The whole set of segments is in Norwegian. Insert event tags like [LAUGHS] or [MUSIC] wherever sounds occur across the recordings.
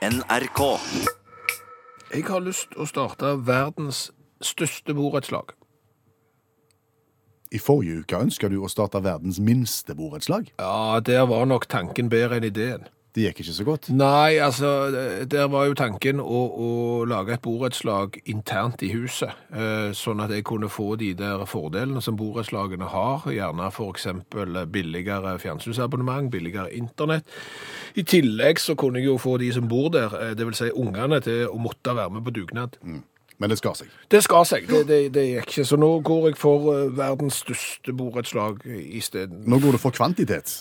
NRK. Jeg har lyst å starte verdens største borettslag. I forrige uke ønska du å starte verdens minste borettslag. Ja, der var nok tanken bedre enn ideen. Det gikk ikke så godt. Nei, altså, der var jo tanken å, å lage et borettslag internt i huset, eh, sånn at jeg kunne få de der fordelene som borettslagene har, gjerne eksempel billigere fjernsynsabonnement, billigere internett. I tillegg så kunne jeg jo få de som bor der, eh, det vil si ungene, til å måtte være med på dugnad. Men det skar seg. Det skal seg, det, det, det gikk ikke. Så nå går jeg for eh, verdens største borettslag isteden. Nå går det for kvantitet.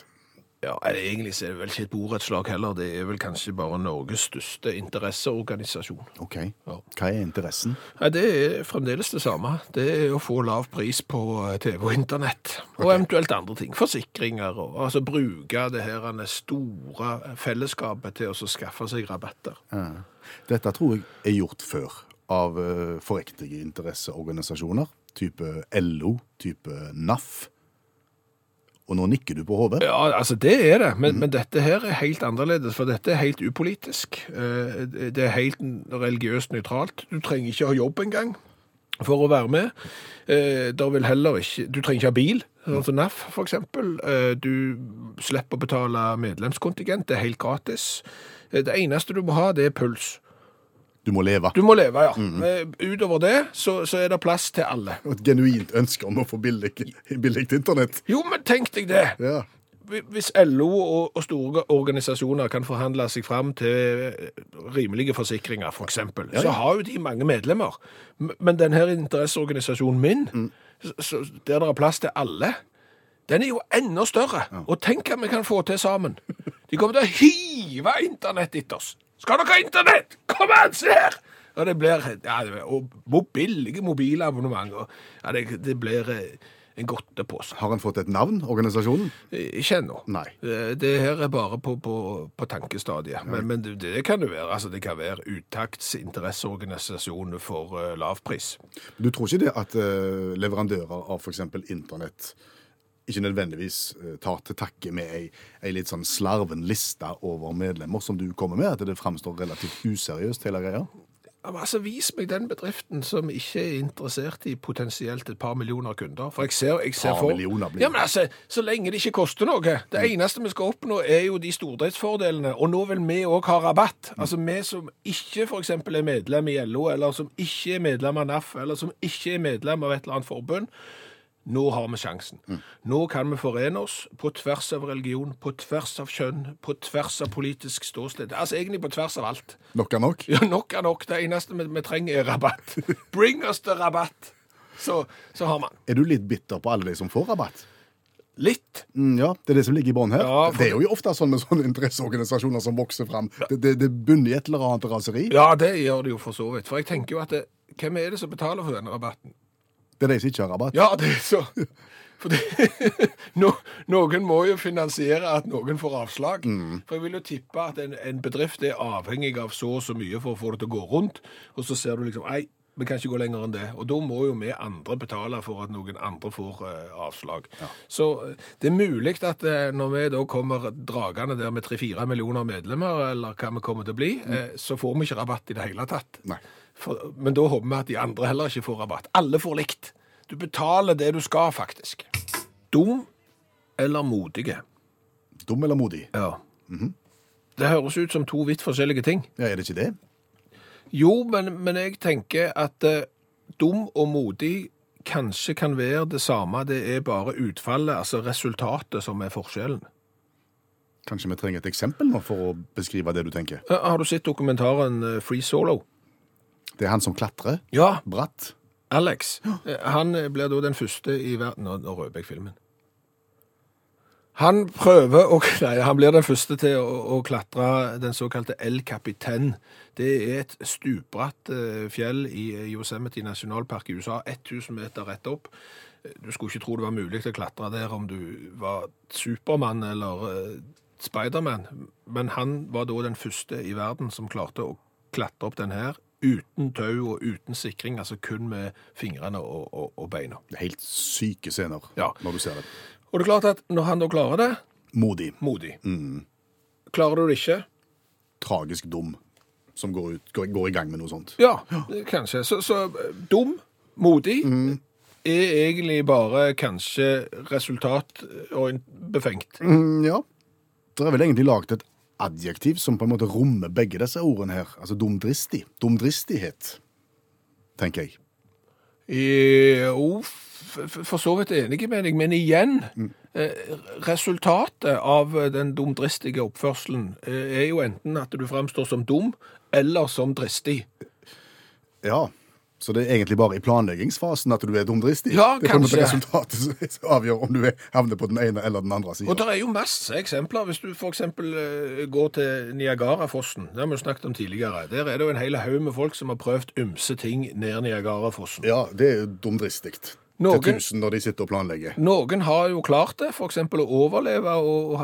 Ja, egentlig så er det vel ikke et borettslag heller, det er vel kanskje bare Norges største interesseorganisasjon. Ok. Ja. Hva er interessen? Ja, Det er fremdeles det samme. Det er å få lav pris på eh, TV og internett. Og eventuelt andre ting. Forsikringer og altså bruke det her store fellesskapet til å skaffe seg rabatter. Dette tror jeg er gjort før av forektige forriktige interesseorganisasjoner. Type LO, type NAF. Og nå nikker du på hodet. Ja, altså det er det, men, men dette her er helt annerledes, for dette er helt upolitisk. Eh, Det er helt religiøst nøytralt. Du trenger ikke ha jobb engang for å være med. Eh, Der vil heller ikke, du trenger ikke ha bil, sånn som NAF eksempel. Eh, Du slipper å betale medlemskontingent, det er helt gratis. Det eneste du må ha, det er puls. Du må leve. Du må leve, ja. Eh, Utover det, så, så er det plass til alle. Og Et genuint ønske om å få billig, billig internett. Jo, men tenk deg det! Ja. Hvis LO og, og store organisasjoner kan forhandle seg fram til rimelige forsikringer, for eksempel, så har jo de mange medlemmer. Men denne interesseorganisasjonen min, så, så, der det er plass til alle, den er jo enda større. Og tenk hva vi kan få til sammen. De kommer til å hive internett etter oss. Skal dere ha internett? Kom an, se her! Og det blir ja, og billige mobilabonnement. Og, ja, det, det blir eh, en godtepose. Har han fått et navn, organisasjonen? Ikke ennå. Eh, Det her er bare på, på, på tankestadiet. Men, men det, det kan det være. Altså, det kan være utakts interesseorganisasjon for uh, lavpris. Du tror ikke det at uh, leverandører av f.eks. internett ikke nødvendigvis eh, tar til takke med ei, ei litt sånn slarven liste over medlemmer som du kommer med? At det framstår relativt useriøst, hele greia? Altså, Vis meg den bedriften som ikke er interessert i potensielt et par millioner kunder. For jeg ser, jeg ser Par for... millioner blir Ja, men altså, Så lenge det ikke koster noe. Det eneste vi skal oppnå, er jo de stordriftsfordelene. Og nå vil vi òg ha rabatt. Altså Vi som ikke f.eks. er medlem i LO, eller som ikke er medlem av NAF, eller som ikke er medlem av et eller annet forbund. Nå har vi sjansen. Nå kan vi forene oss på tvers av religion, på tvers av kjønn, på tvers av politisk ståsted. Altså egentlig på tvers av alt. Nok er nok? [LAUGHS] Ja, nok er nok. Det eneste vi, vi trenger, er rabatt. [LAUGHS] Bring us the rabatt! Så, så har man. Er du litt bitter på alle de som får rabatt? Litt. Mm, ja, det er det som ligger i bånn her. Ja, for- Det er jo ofte sånn med sånne interesseorganisasjoner som vokser fram. Det, det, det bunner i et eller annet raseri. Ja, det gjør det jo for så vidt. For jeg tenker jo at det, hvem er det som betaler for denne rabatten? Det er de som ikke har rabatt. Ja, det er så For det, [LAUGHS] no, noen må jo finansiere at noen får avslag. For jeg vil jo tippe at en, en bedrift er avhengig av så og så mye for å få det til å gå rundt, og så ser du liksom Nei, vi kan ikke gå lenger enn det. Og da må jo vi andre betale for at noen andre får eh, avslag. Så eh, det er mulig at eh, når vi da kommer dragende der med tre-fire millioner medlemmer, eller hva vi kommer til å bli, eh, så får vi ikke rabatt i det hele tatt. Nei. For, men da håper vi at de andre heller ikke får rabatt. Alle får likt. Du betaler det du skal, faktisk. Dum eller modige? Dum eller modig? Ja. Det høres ut som to vidt forskjellige ting. Ja, Er det ikke det? Jo, men, men jeg tenker at eh, dum og modig kanskje kan være det samme. Det er bare utfallet, altså resultatet, som er forskjellen. Kanskje vi trenger et eksempel nå for å beskrive det du tenker? Eh, Har du sett dokumentaren eh, Free Solo? Det er han som klatrer. Ja, Bratt. Alex. Han blir da den første i verden Nå, nå røper jeg filmen. Han prøver å Nei, han blir den første til å, å klatre den såkalte El Capitan. Det er et stupbratt eh, fjell i Yosemite nasjonalpark i USA. 1000 meter rett opp. Eh, Du skulle ikke tro det var mulig å klatre der om du var Supermann eller eh, Spiderman, men han var da den første i verden som klarte å klatre opp den her uten tau og uten sikring, altså kun med fingrene og, og, og beina. Helt syke scener Ja. når du ser det. Og det er klart at når han da klarer det, Modig. modig. Klarer du det ikke, Tragisk dum. som går, ut, går, går i gang med noe sånt. Ja, kanskje. Så, så dum, modig, er egentlig bare kanskje resultat og befengt. Mm, ja. Det er vel egentlig laget et adjektiv som på en måte rommer begge disse ordene her. Altså dumdristig. Dumdristighet, tenker jeg. Jo, for så vidt enig med deg, men igjen mm. Resultatet av den dumdristige oppførselen eh, er jo enten at du framstår som dum eller som dristig. Ja. Så det er egentlig bare i planleggingsfasen at du er dumdristig? Ja, det er resultatet [LAUGHS] som avgjør om du er, havner på den ene eller den andre Og det er jo masse eksempler. Hvis du f.eks. går til Niagarafossen, det har vi jo snakket om tidligere, der er det jo en hel haug med folk som har prøvd ymse ting ned Niagarafossen. Ja, det er jo dumdristig. Noen- Til tusen når de sitter og planlegger. Noen har jo klart det, f.eks. å overleve og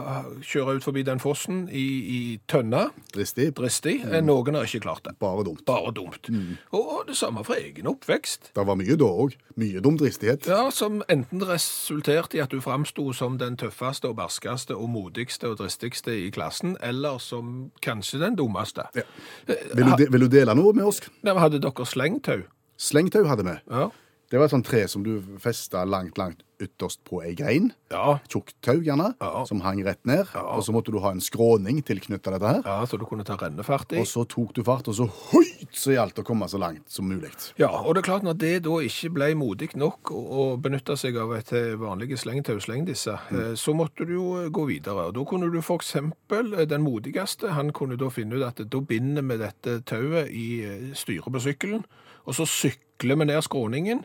kjøre ut forbi den fossen i, i tønna, Dristig. dristig. Noen har ikke klart det. Bare dumt. Bare dumt. Og, og det samme for egen oppvekst. Det var mye da òg. Mye dumdristighet. Ja, Som enten resulterte i at du framsto som den tøffeste og barskeste og modigste og dristigste i klassen, eller som kanskje den dummeste. Ja. Vil, du de, vil du dele noe med oss? Nei, Hadde dere slengtau? Slengtau hadde vi. Ja. Det var et sånt tre som du festa langt, langt ytterst på ei grein. Ja. Tjukt tau, gjerne, Ja. som hang rett ned. Og så måtte du ha en skråning tilknytta dette her. ja, så du kunne ta rennefart i. Og så tok du fart, og så høyt så gjaldt det å komme så langt som mulig. Ja, og det er klart når det da ikke ble modig nok å, benytte seg av et vanlig vanlige slengtau, sleng disse, eh, så måtte du jo eh, gå videre. Og da kunne du for eksempel, eh, den modigste, han kunne da finne ut at da binder vi dette tauet i eh, styret på sykkelen, og så sykler vi ned skråningen,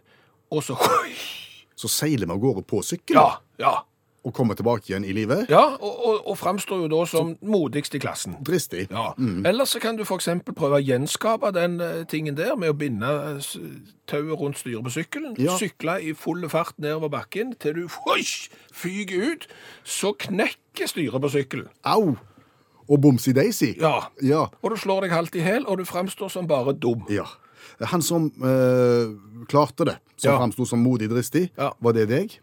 og så [LAUGHS] Så seiler vi av gårde på sykkel Ja, ja. og kommer tilbake igjen i livet. Ja, og, og, og framstår jo da som modigst i klassen. Dristig. Ja. Eller så kan du f.eks. prøve å gjenskape den eh, tingen der med å binde eh, tauet rundt styret på sykkelen. Ja. Sykle i full fart nedover bakken til du [LAUGHS] huish, fyker ut. Så knekker styret på sykkelen. Au! Og bomsi daisy. Ja. Ja. Og du slår deg halvt i hæl, og du framstår som bare dum. ja. Han som eh, klarte det, som Ja. framsto som modig dristig, Ja. var det deg?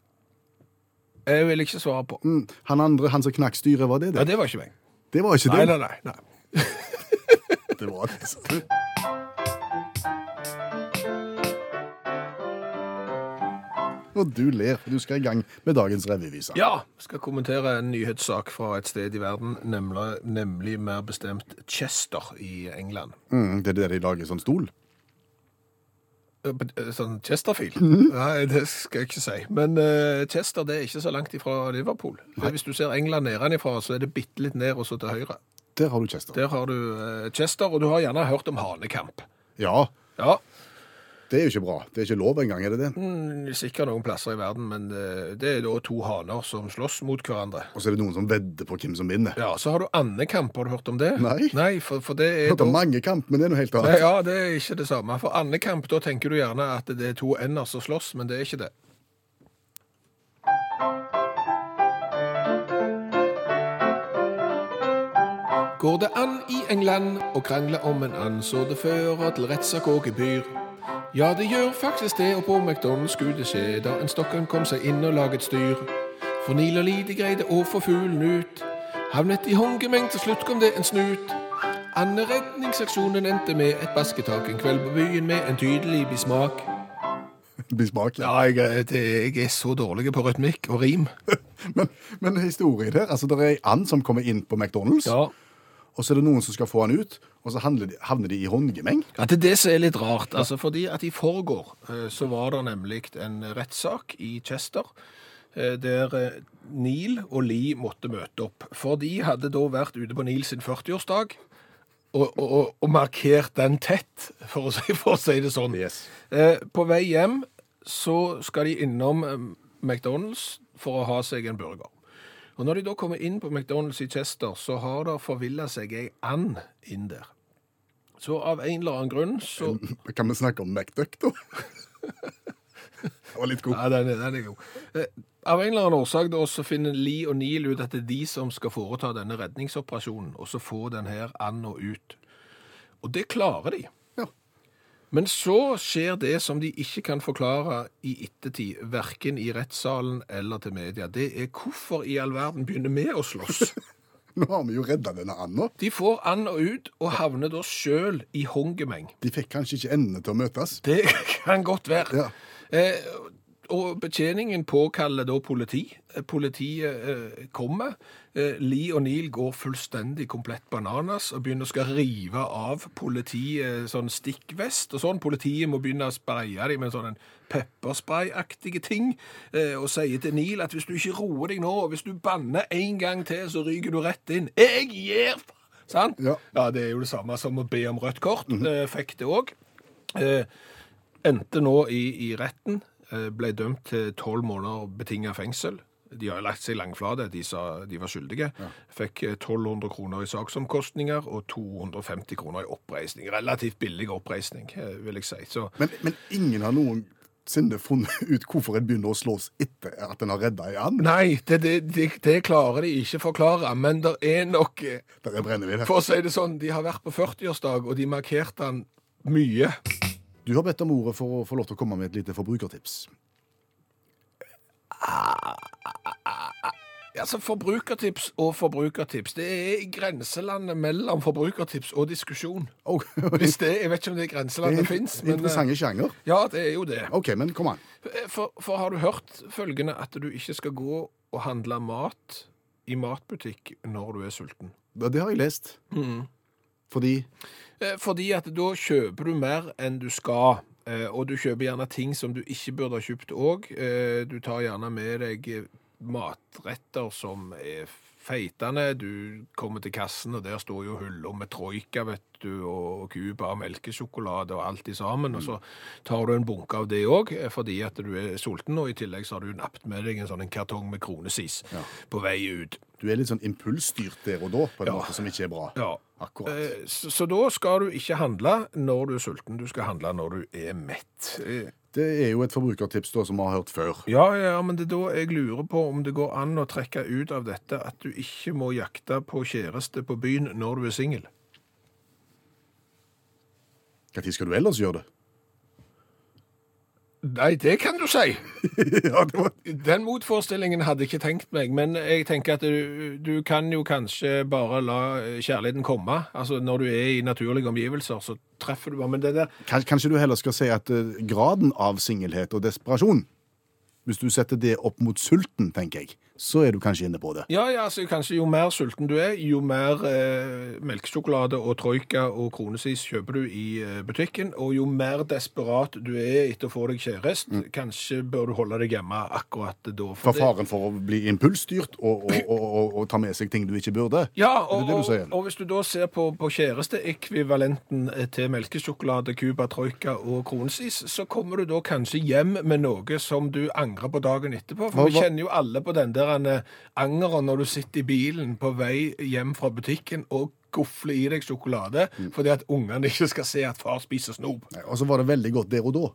Jeg vil ikke svare på. Mm. Han andre, han som knakk styret, var det deg? Ja, det var ikke meg. Det var ikke Nei, nei, nei. nei. [LAUGHS] Det var det. Og du ler, du skal i gang med dagens revyvise. Ja, jeg skal kommentere en nyhetssak fra et sted i verden, nemlig, nemlig mer bestemt Chester i England. Mm, det er der de lager sånn stol? Eh, Sånn Chesterfield? Nei, det skal jeg ikke si. Men uh, Chester det er ikke så langt ifra Liverpool. Hvis du ser England nedenfra, så er det bitte litt ned og så til høyre. Der har du Chester. Der har du uh, Chester, og du har gjerne hørt om hanekamp. Ja, Ja, det er jo ikke bra. Det er ikke lov engang, er det det? mm, sikkert noen plasser i verden, men eh, det er da to haner som slåss mot hverandre. Og så er det noen som vedder på hvem som vinner. Ja, Så har du andekamp, har du hørt om det? Nei. Nei, for, for det er hørt om da mange kamp, men det er noe helt annet. Nei. Ja, det er ikke det samme. For andekamp, da tenker du gjerne at det er to ender som slåss, men det er ikke det. Går det an i England å krangle om en and så det fører til rettssak og gebyr? Ja, det gjør faktisk det, og på McDonald's skulle det skje da en stokken kom seg inn og laget styr. For Nila og Lide greide å få fuglen ut. Havnet i håndgemeng, til slutt kom det en snut. Anderedningsaksjonen endte med et basketak en kveld på byen med en tydelig bismak. [LAUGHS] Bismak. Ja, jeg, er- det, jeg er så dårlig på rytmikk og rim. [LAUGHS] Men, men historien her, altså det er ei and som kommer inn på McDonald's, Ja. Og så er det noen som skal få han ut, og så de, havner de i håndgemeng. Ja, det er det som er litt rart. Altså, fordi at i forgår eh, så var det nemlig en rettssak i Chester eh, der eh, Neil og Lee måtte møte opp. For de hadde da vært ute på Neil sin 40-årsdag og, og, og, markert den tett, for å si, for å si det sånn. Yes. På vei hjem så skal de innom McDonald's for å ha seg en burger. Og når de da kommer inn på McDonald's i Chester, så har det forvillet seg ei and inn der. Så av en eller annen grunn så Kan vi snakke om McDuck, da? den var litt god. Ja, den er, den er god. Eh, Av en eller annen årsak da, så finner Lee og Neil ut at det er de som skal foreta denne redningsoperasjonen, og så få den her anda ut. Og det klarer de. Men så skjer det som de ikke kan forklare i ettertid, verken i rettssalen eller til media. Det er hvorfor i all verden begynner vi å slåss? [LAUGHS] Nå har vi jo redda denne anda. De får and og ut, og havner da sjøl i Hongemeng. De fikk kanskje ikke endene til å møtes. Det [LAUGHS] kan godt være. Ja. Eh, og betjeningen påkaller da politi. Eh, Politiet eh, kommer. Eh, Lee og Neil går fullstendig komplett bananas og begynner å skal rive av politiet sånn stikkvest og sånn. Politiet må begynne å spraye dem med sånn pepperspray-aktige ting, eh, og sier til Neil at hvis du ikke roer deg nå, og hvis du banner en gang til, så ryker du rett inn. Jeg gir Sant? Ja. det er jo det samme som å be om rødt kort. eh, Fikk det òg. Eh, endte nå i, i retten, eh, ble dømt til tolv måneder betinga fengsel. De har lagt seg langflate, de sa de var skyldige. Fikk eh, 1200 kroner i saksomkostninger og 250 kroner i oppreisning. Relativt billig oppreisning, eh, vil jeg si. Men, men ingen har noensinne funnet [LAUGHS] ut hvorfor en begynner å slås etter at en har redda ei and. Nei, det, det, det, det klarer de ikke forklare, men det er nok eh, Der er brennevin her. For å si det sånn, de har vært på 40-årsdag, og de markerte den mye. Du har bedt om ordet for å få lov til å komme med et lite forbrukertips. Altså, Forbrukertips og forbrukertips, det er i grenselandet mellom forbrukertips og diskusjon. Oh, Hvis det, Jeg vet ikke om det grenselandet det fins, er men eh, interessante sjanger. Ja, det er jo det. OK, men kom an. For, for har du hørt følgende at du ikke skal gå og handle mat i matbutikk når du er sulten? Det har jeg lest. Fordi Eh, Fordi at da kjøper du mer enn du skal. eh, Og du kjøper gjerne ting som du ikke burde ha kjøpt òg. Du tar gjerne med deg eh, matretter som er feitende. Du kommer til kassen, og der står jo hylla med troika vet du, og Cuba og melkesjokolade og alt i sammen. Og så tar du en bunke av det òg, fordi at du er sulten. Og i tillegg så har du nappet med deg en sånn en kartong med kronesis Ja. på vei ut. du er litt sånn impulsstyrt der og da, på en Ja. måte som ikke er bra. Ja. Akkurat. Eh, Så, så da skal du ikke handle når du er sulten, du skal handle når du er mett. Eh, Det er jo et forbrukertips da som vi har hørt før. Ja, ja, men det er da jeg lurer på om det går an å trekke ut av dette at du ikke må jakte på kjæreste på byen når du er singel. Når skal du ellers gjøre det? Nei, det kan du si. [LAUGHS] ja, det var... Den motforestillingen hadde jeg ikke tenkt meg, men jeg tenker at du, du kan jo kanskje bare la kjærligheten komme. Altså, når du er i naturlige omgivelser, så treffer du bare. Men det der Kanskje du heller skal si at eh, graden av singelhet og desperasjon, hvis du setter det opp mot sulten, tenker jeg, så er du kanskje inne på det. Ja, ja, altså kanskje jo mer sulten du er, jo mer eh, melkesjokolade og troika og kronesis kjøper du i eh, butikken, og jo mer desperat du er etter å få deg kjærest, kanskje bør du holde deg hjemme akkurat da. For for faren for å bli impulsstyrt og, og, og, og, ta med seg ting du ikke burde. Ja, og, det det hvis du da ser på, på kjæresteekvivalenten til melkesjokolade, Cuba, troika og kronesis, så kommer du da kanskje hjem med noe som du angrer på dagen etterpå. For vi kjenner jo alle på den der eh, angeren når du sitter i bilen på vei hjem fra butikken og gofler i deg sjokolade Mm. fordi at ungene ikke skal se at far spiser snop. Nei, Og så var det veldig godt der og da.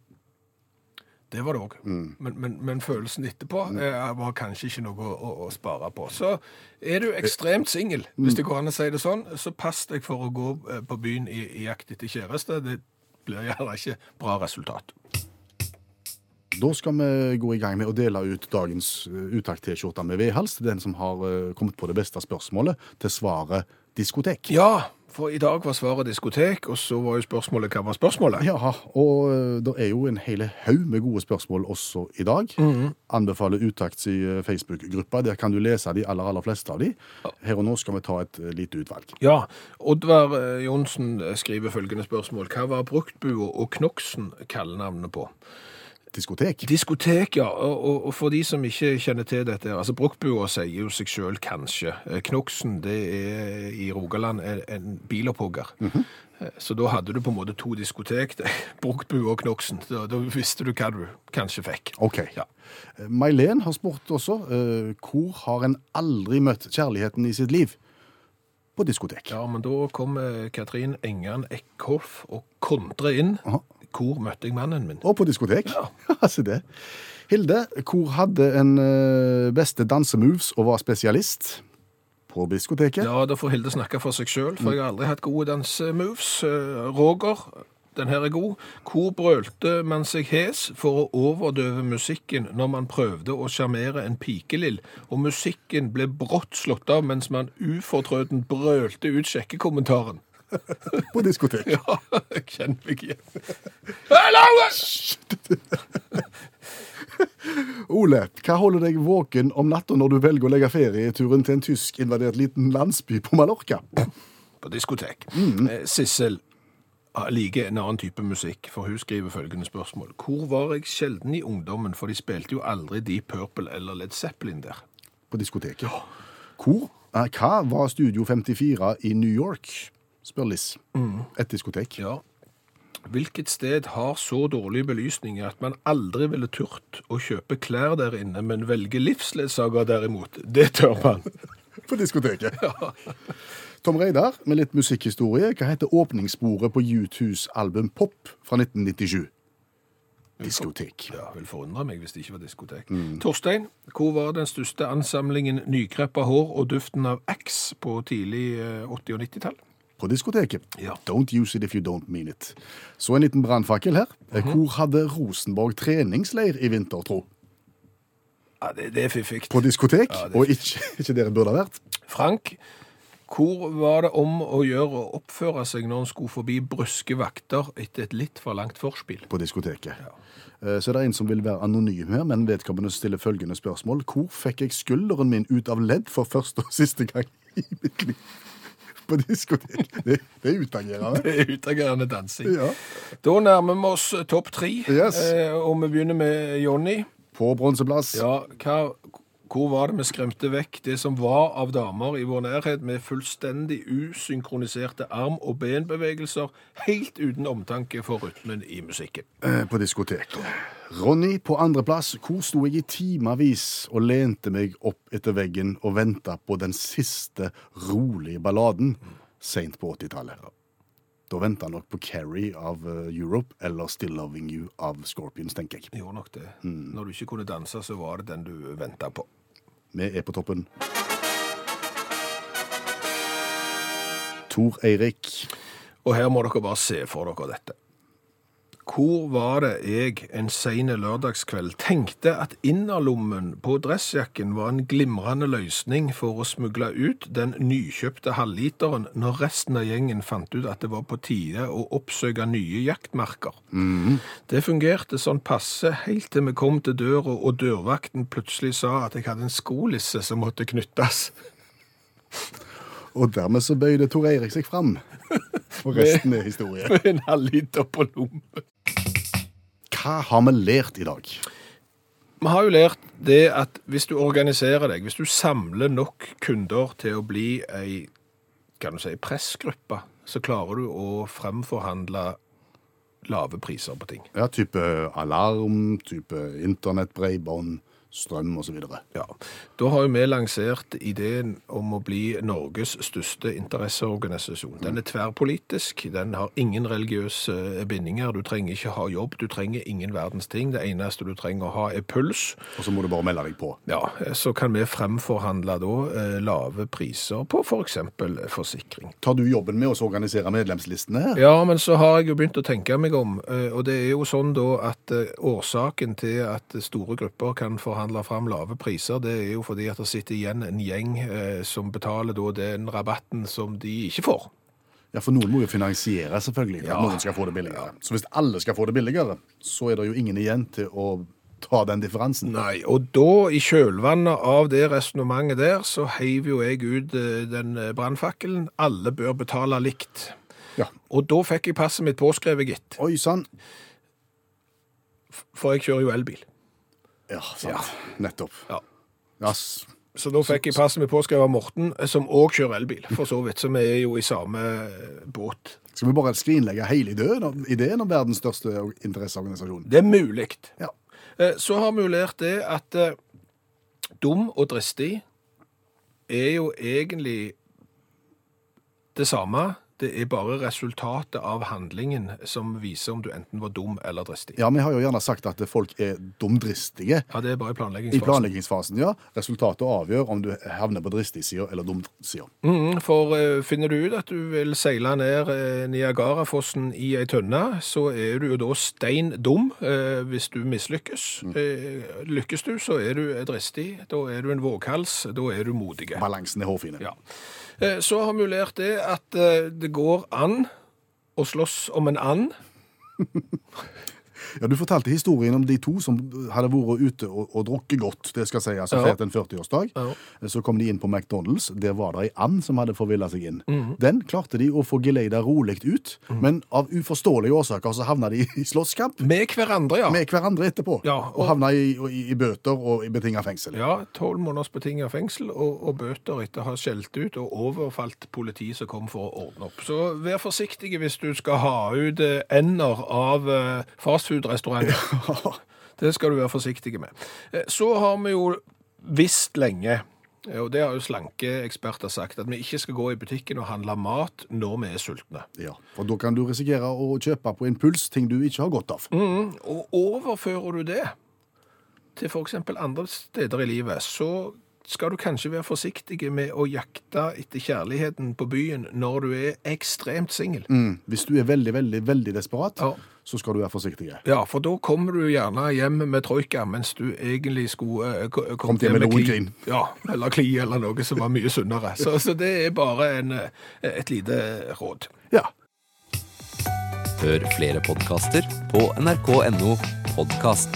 Det var det òg. Mm. Men, men, men følelsen etterpå eh, var kanskje ikke noe å, å, å spare på. Så er du ekstremt singel, Mm. hvis det går an å si det sånn, så pass deg for å gå eh, på byen i, i jakt etter kjæreste. Det blir gjerne ikke bra resultat. Da skal vi gå i gang med å dele ut dagens eh, utakt-T-skjorte med vedhals til den som har eh, kommet på det beste spørsmålet, til svaret diskotek. Ja, for i dag var svaret diskotek, og så var jo spørsmålet hva var spørsmålet? Ja, og eh, det er jo en hele haug med gode spørsmål også i dag. Anbefaler Utakts i eh, Facebook-gruppa. Der kan du lese de aller, aller fleste av de. Her og nå skal vi ta et lite utvalg. Ja, Oddvar Johnsen skriver følgende spørsmål. Hva var Bruktbua og Knoksen kallenavnet på? Diskotek. Diskotek, ja. Og, og, for de som ikke kjenner til dette, altså Brochbua sier jo seg sjøl kanskje. Eh, Knoksen det er i Rogaland en, en bilopphogger. Mm -hmm. Så da hadde du på en måte to diskotek. [LAUGHS] Brochbua og Knoksen. Da, da visste du hva du kanskje fikk. OK. Ja. Eh, Mailen har spurt også eh, hvor har en aldri møtt kjærligheten i sitt liv? På diskotek. ja, men da kom eh, Katrin Engan Eckhoff og kontrer inn. Aha. Hvor møtte jeg mannen min? Og på diskotek. Ja. [LAUGHS] altså det. Hilde, hvor hadde en eh, beste dansemoves og var spesialist? På diskoteket. Ja, da får Hilde snakke for seg sjøl, for jeg har aldri hatt gode dansemoves. Eh, Roger Den her er god. Hvor brølte man seg hes for å overdøve musikken når man prøvde å sjarmere en pikelill, og musikken ble brått slått av mens man ufortrødent brølte ut sjekkekommentaren? På diskotek. [LAUGHS] Ja, jeg kjenner meg igjen. Hallo! [LAUGHS] Ole, hva holder deg våken om natta når du velger å legge ferieturen til en tysk-invadert liten landsby på Mallorca? På diskotek. Mm. Sissel ah, liker en annen type musikk, for hun skriver følgende spørsmål. Hvor var jeg sjelden i ungdommen, for de spilte jo aldri Deep Purple eller Led Zeppelin der. På diskoteket. Ja. Hvor? Hva var Studio 54 i New York? Spør Liss. Et diskotek. Ja. Hvilket sted har så dårlig belysning at man aldri ville turt å kjøpe klær der inne, men velge livsledsager derimot? Det tør man. [LAUGHS] På diskoteket. Tom Reidar, med litt musikkhistorie. Hva heter åpningssporet på U2s album Pop fra 1997? Diskotek. Ja, vil forundre meg hvis det ikke var diskotek. Torstein, hvor var den største ansamlingen nykreppa hår og duften av X på tidlig eh, 80- og 90-tall? På diskoteket. Ja. Don't use it if you don't mean it. Så en liten brannfakkel her. Eh, Hvor hadde Rosenborg treningsleir i vinter, tro? Ja, det, det er fiffig. På diskotek, Ja, og ikke, [LAUGHS] ikke der det burde ha vært. Frank, hvor var det om å gjøre å oppføre seg når en skulle forbi bryske vakter etter et litt for langt forspill? På diskoteket. Ja. Så er det en som vil være anonym her, men vedkommende stiller følgende spørsmål. Hvor fikk jeg skulderen min ut av ledd for første og siste gang i mitt liv? På diskotek. Det, det er utagerende. Det er utagerende dansing. Ja. Da nærmer vi oss topp tre, Yes. eh, og vi begynner med Jonny. På bronseplass. Ja, hva, hvor var det vi skremte vekk det som var av damer i vår nærhet med fullstendig usynkroniserte arm- og benbevegelser, helt uten omtanke for rytmen i musikken? Eh, På diskoteket. Ronny på andreplass. Hvor sto jeg i timevis og lente meg opp etter veggen og venta på den siste rolige balladen seint på 80-tallet? Da venta nok på Carrie av eh, Europe eller Still Loving You av Scorpions, tenker jeg. Gjorde nok det. Når du ikke kunne danse, så var det den du venta på. Vi er på toppen. Tor Eirik. Og her må dere bare se for dere dette. Hvor var det jeg en sein lørdagskveld tenkte at innerlommen på dressjakken var en glimrende løsning for å smugle ut den nykjøpte halvliteren når resten av gjengen fant ut at det var på tide å oppsøke nye jaktmarker. Det fungerte sånn passe helt til vi kom til døra og dørvakten plutselig sa at jeg hadde en skolisse som måtte knyttes. Og dermed så bøyde Tor Eirik seg fram. Og resten er historie. Med en halvliter på lommen. Hva har vi lært i dag? Vi har jo lært det at hvis du organiserer deg, hvis du samler nok kunder til å bli ei kan du si, pressgruppe, så klarer du å fremforhandle lave priser på ting. Ja, type alarm, type internett, bredbånd, strøm osv. Ja. Da har jo vi lansert ideen om å bli Norges største interesseorganisasjon. Den er tverrpolitisk, den har ingen religiøse bindinger, du trenger ikke ha jobb, du trenger ingen verdens ting. Det eneste du trenger å ha er puls. Og så må du bare melde deg på. Ja, så kan vi fremforhandle da eh, lave priser på for eksempel forsikring. Tar du jobben med å organisere medlemslistene her? Ja, men så har jeg jo begynt å tenke meg om, eh, og det er jo sånn da at eh, årsaken til at store grupper kan forhandle fram lave priser, det er jo fordi at det sitter igjen en gjeng eh, som betaler da den rabatten som de ikke får. Ja, For noen må jo finansiere, selvfølgelig, Ja. at noen skal få det billigere. Så hvis alle skal få det billigere, så er det jo ingen igjen til å ta den differansen. Nei, og da i kjølvannet av det resonnementet der, så heiv jo jeg ut eh, den eh, brannfakkelen. Alle bør betale likt. Ja. Og da fikk jeg passet mitt påskrevet, gitt. Oi sann. For jeg kjører jo elbil. Ja, sant. Nettopp. Ja. Yes. Så da fikk jeg passet mitt påskrevet av Morten, som òg kjører elbil, for så vidt. Så vi er jo i samme eh, båt. skal vi bare skrinlegge hele ideen, ideen om verdens største interesseorganisasjon? Det er mulig. Ja. Eh, Så har vi jo lært det at eh, dum og dristig er jo egentlig det samme. Det er bare resultatet av handlingen som viser om du enten var dum eller dristig. Ja, Vi har jo gjerne sagt at folk er dumdristige Ja, det er bare i planleggingsfasen. i planleggingsfasen. ja. Resultatet avgjør om du havner på dristig-sida eller dum-sida. Mm, for uh, finner du ut at du vil seile ned uh, Niagarafossen i ei tønne, så er du jo da stein dum uh, hvis du mislykkes. Eh, lykkes du, så er du dristig. Da er du en våghals. Da er du modig. Balansen er hårfine. Ja. Eh, Så har vi jo lært det at eh, det går an å slåss om en and. [LAUGHS] Ja, Du fortalte historien om de to som hadde vært ute og, og drukket godt. det skal si, altså Ja. en 40-årsdag. Ja. Så kom de inn på McDonald's. Der var det ei and som hadde forvilla seg inn. Mm. Den klarte de å få geleida rolig ut, men av uforståelige årsaker så havna de i slåsskamp Med hverandre, ja. med hverandre etterpå. Ja, og, og- havna i, i, i bøter og i betinga fengsel. Ja, tolv måneders betinget fengsel og, og bøter etter å ha skjelt ut og overfalt politi som kom for å ordne opp. Så vær forsiktig hvis du skal ha ut eh, ender av eh, fastfood-restauranter. [LAUGHS] Det skal du være forsiktig med. Eh, Så har vi jo visst lenge, eh, og det har jo slanke eksperter sagt, at vi ikke skal gå i butikken og handle mat når vi er sultne. Ja, For da kan du risikere å kjøpe på impuls ting du ikke har godt av. Mm, og overfører du det til f.eks. andre steder i livet, så skal du kanskje være forsiktig med å jakte etter kjærligheten på byen når du er ekstremt singel. Mm. Hvis du er veldig, veldig, veldig desperat, Ja. så skal du være forsiktig. Ja, for da kommer du gjerne hjem med troika, mens du egentlig skulle eh, kommet kom hjem med kli. Loen-grin. Ja, eller kli, eller noe som var mye sunnere. Så, så det er bare en, eh, et lite råd. Ja. Hør flere podkaster på nrk.no podkast.